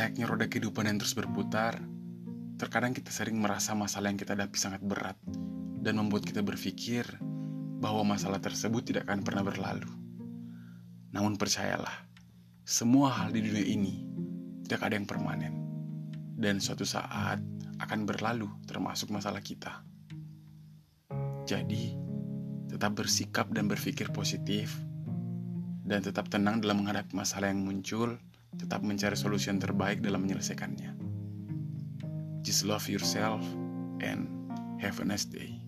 layaknya roda kehidupan yang terus berputar, terkadang kita sering merasa masalah yang kita hadapi sangat berat dan membuat kita berpikir bahwa masalah tersebut tidak akan pernah berlalu. Namun percayalah, semua hal di dunia ini tidak ada yang permanen. Dan suatu saat akan berlalu termasuk masalah kita. Jadi, tetap bersikap dan berpikir positif dan tetap tenang dalam menghadapi masalah yang muncul, tetap mencari solusi yang terbaik dalam menyelesaikannya. Just love yourself and have a nice day.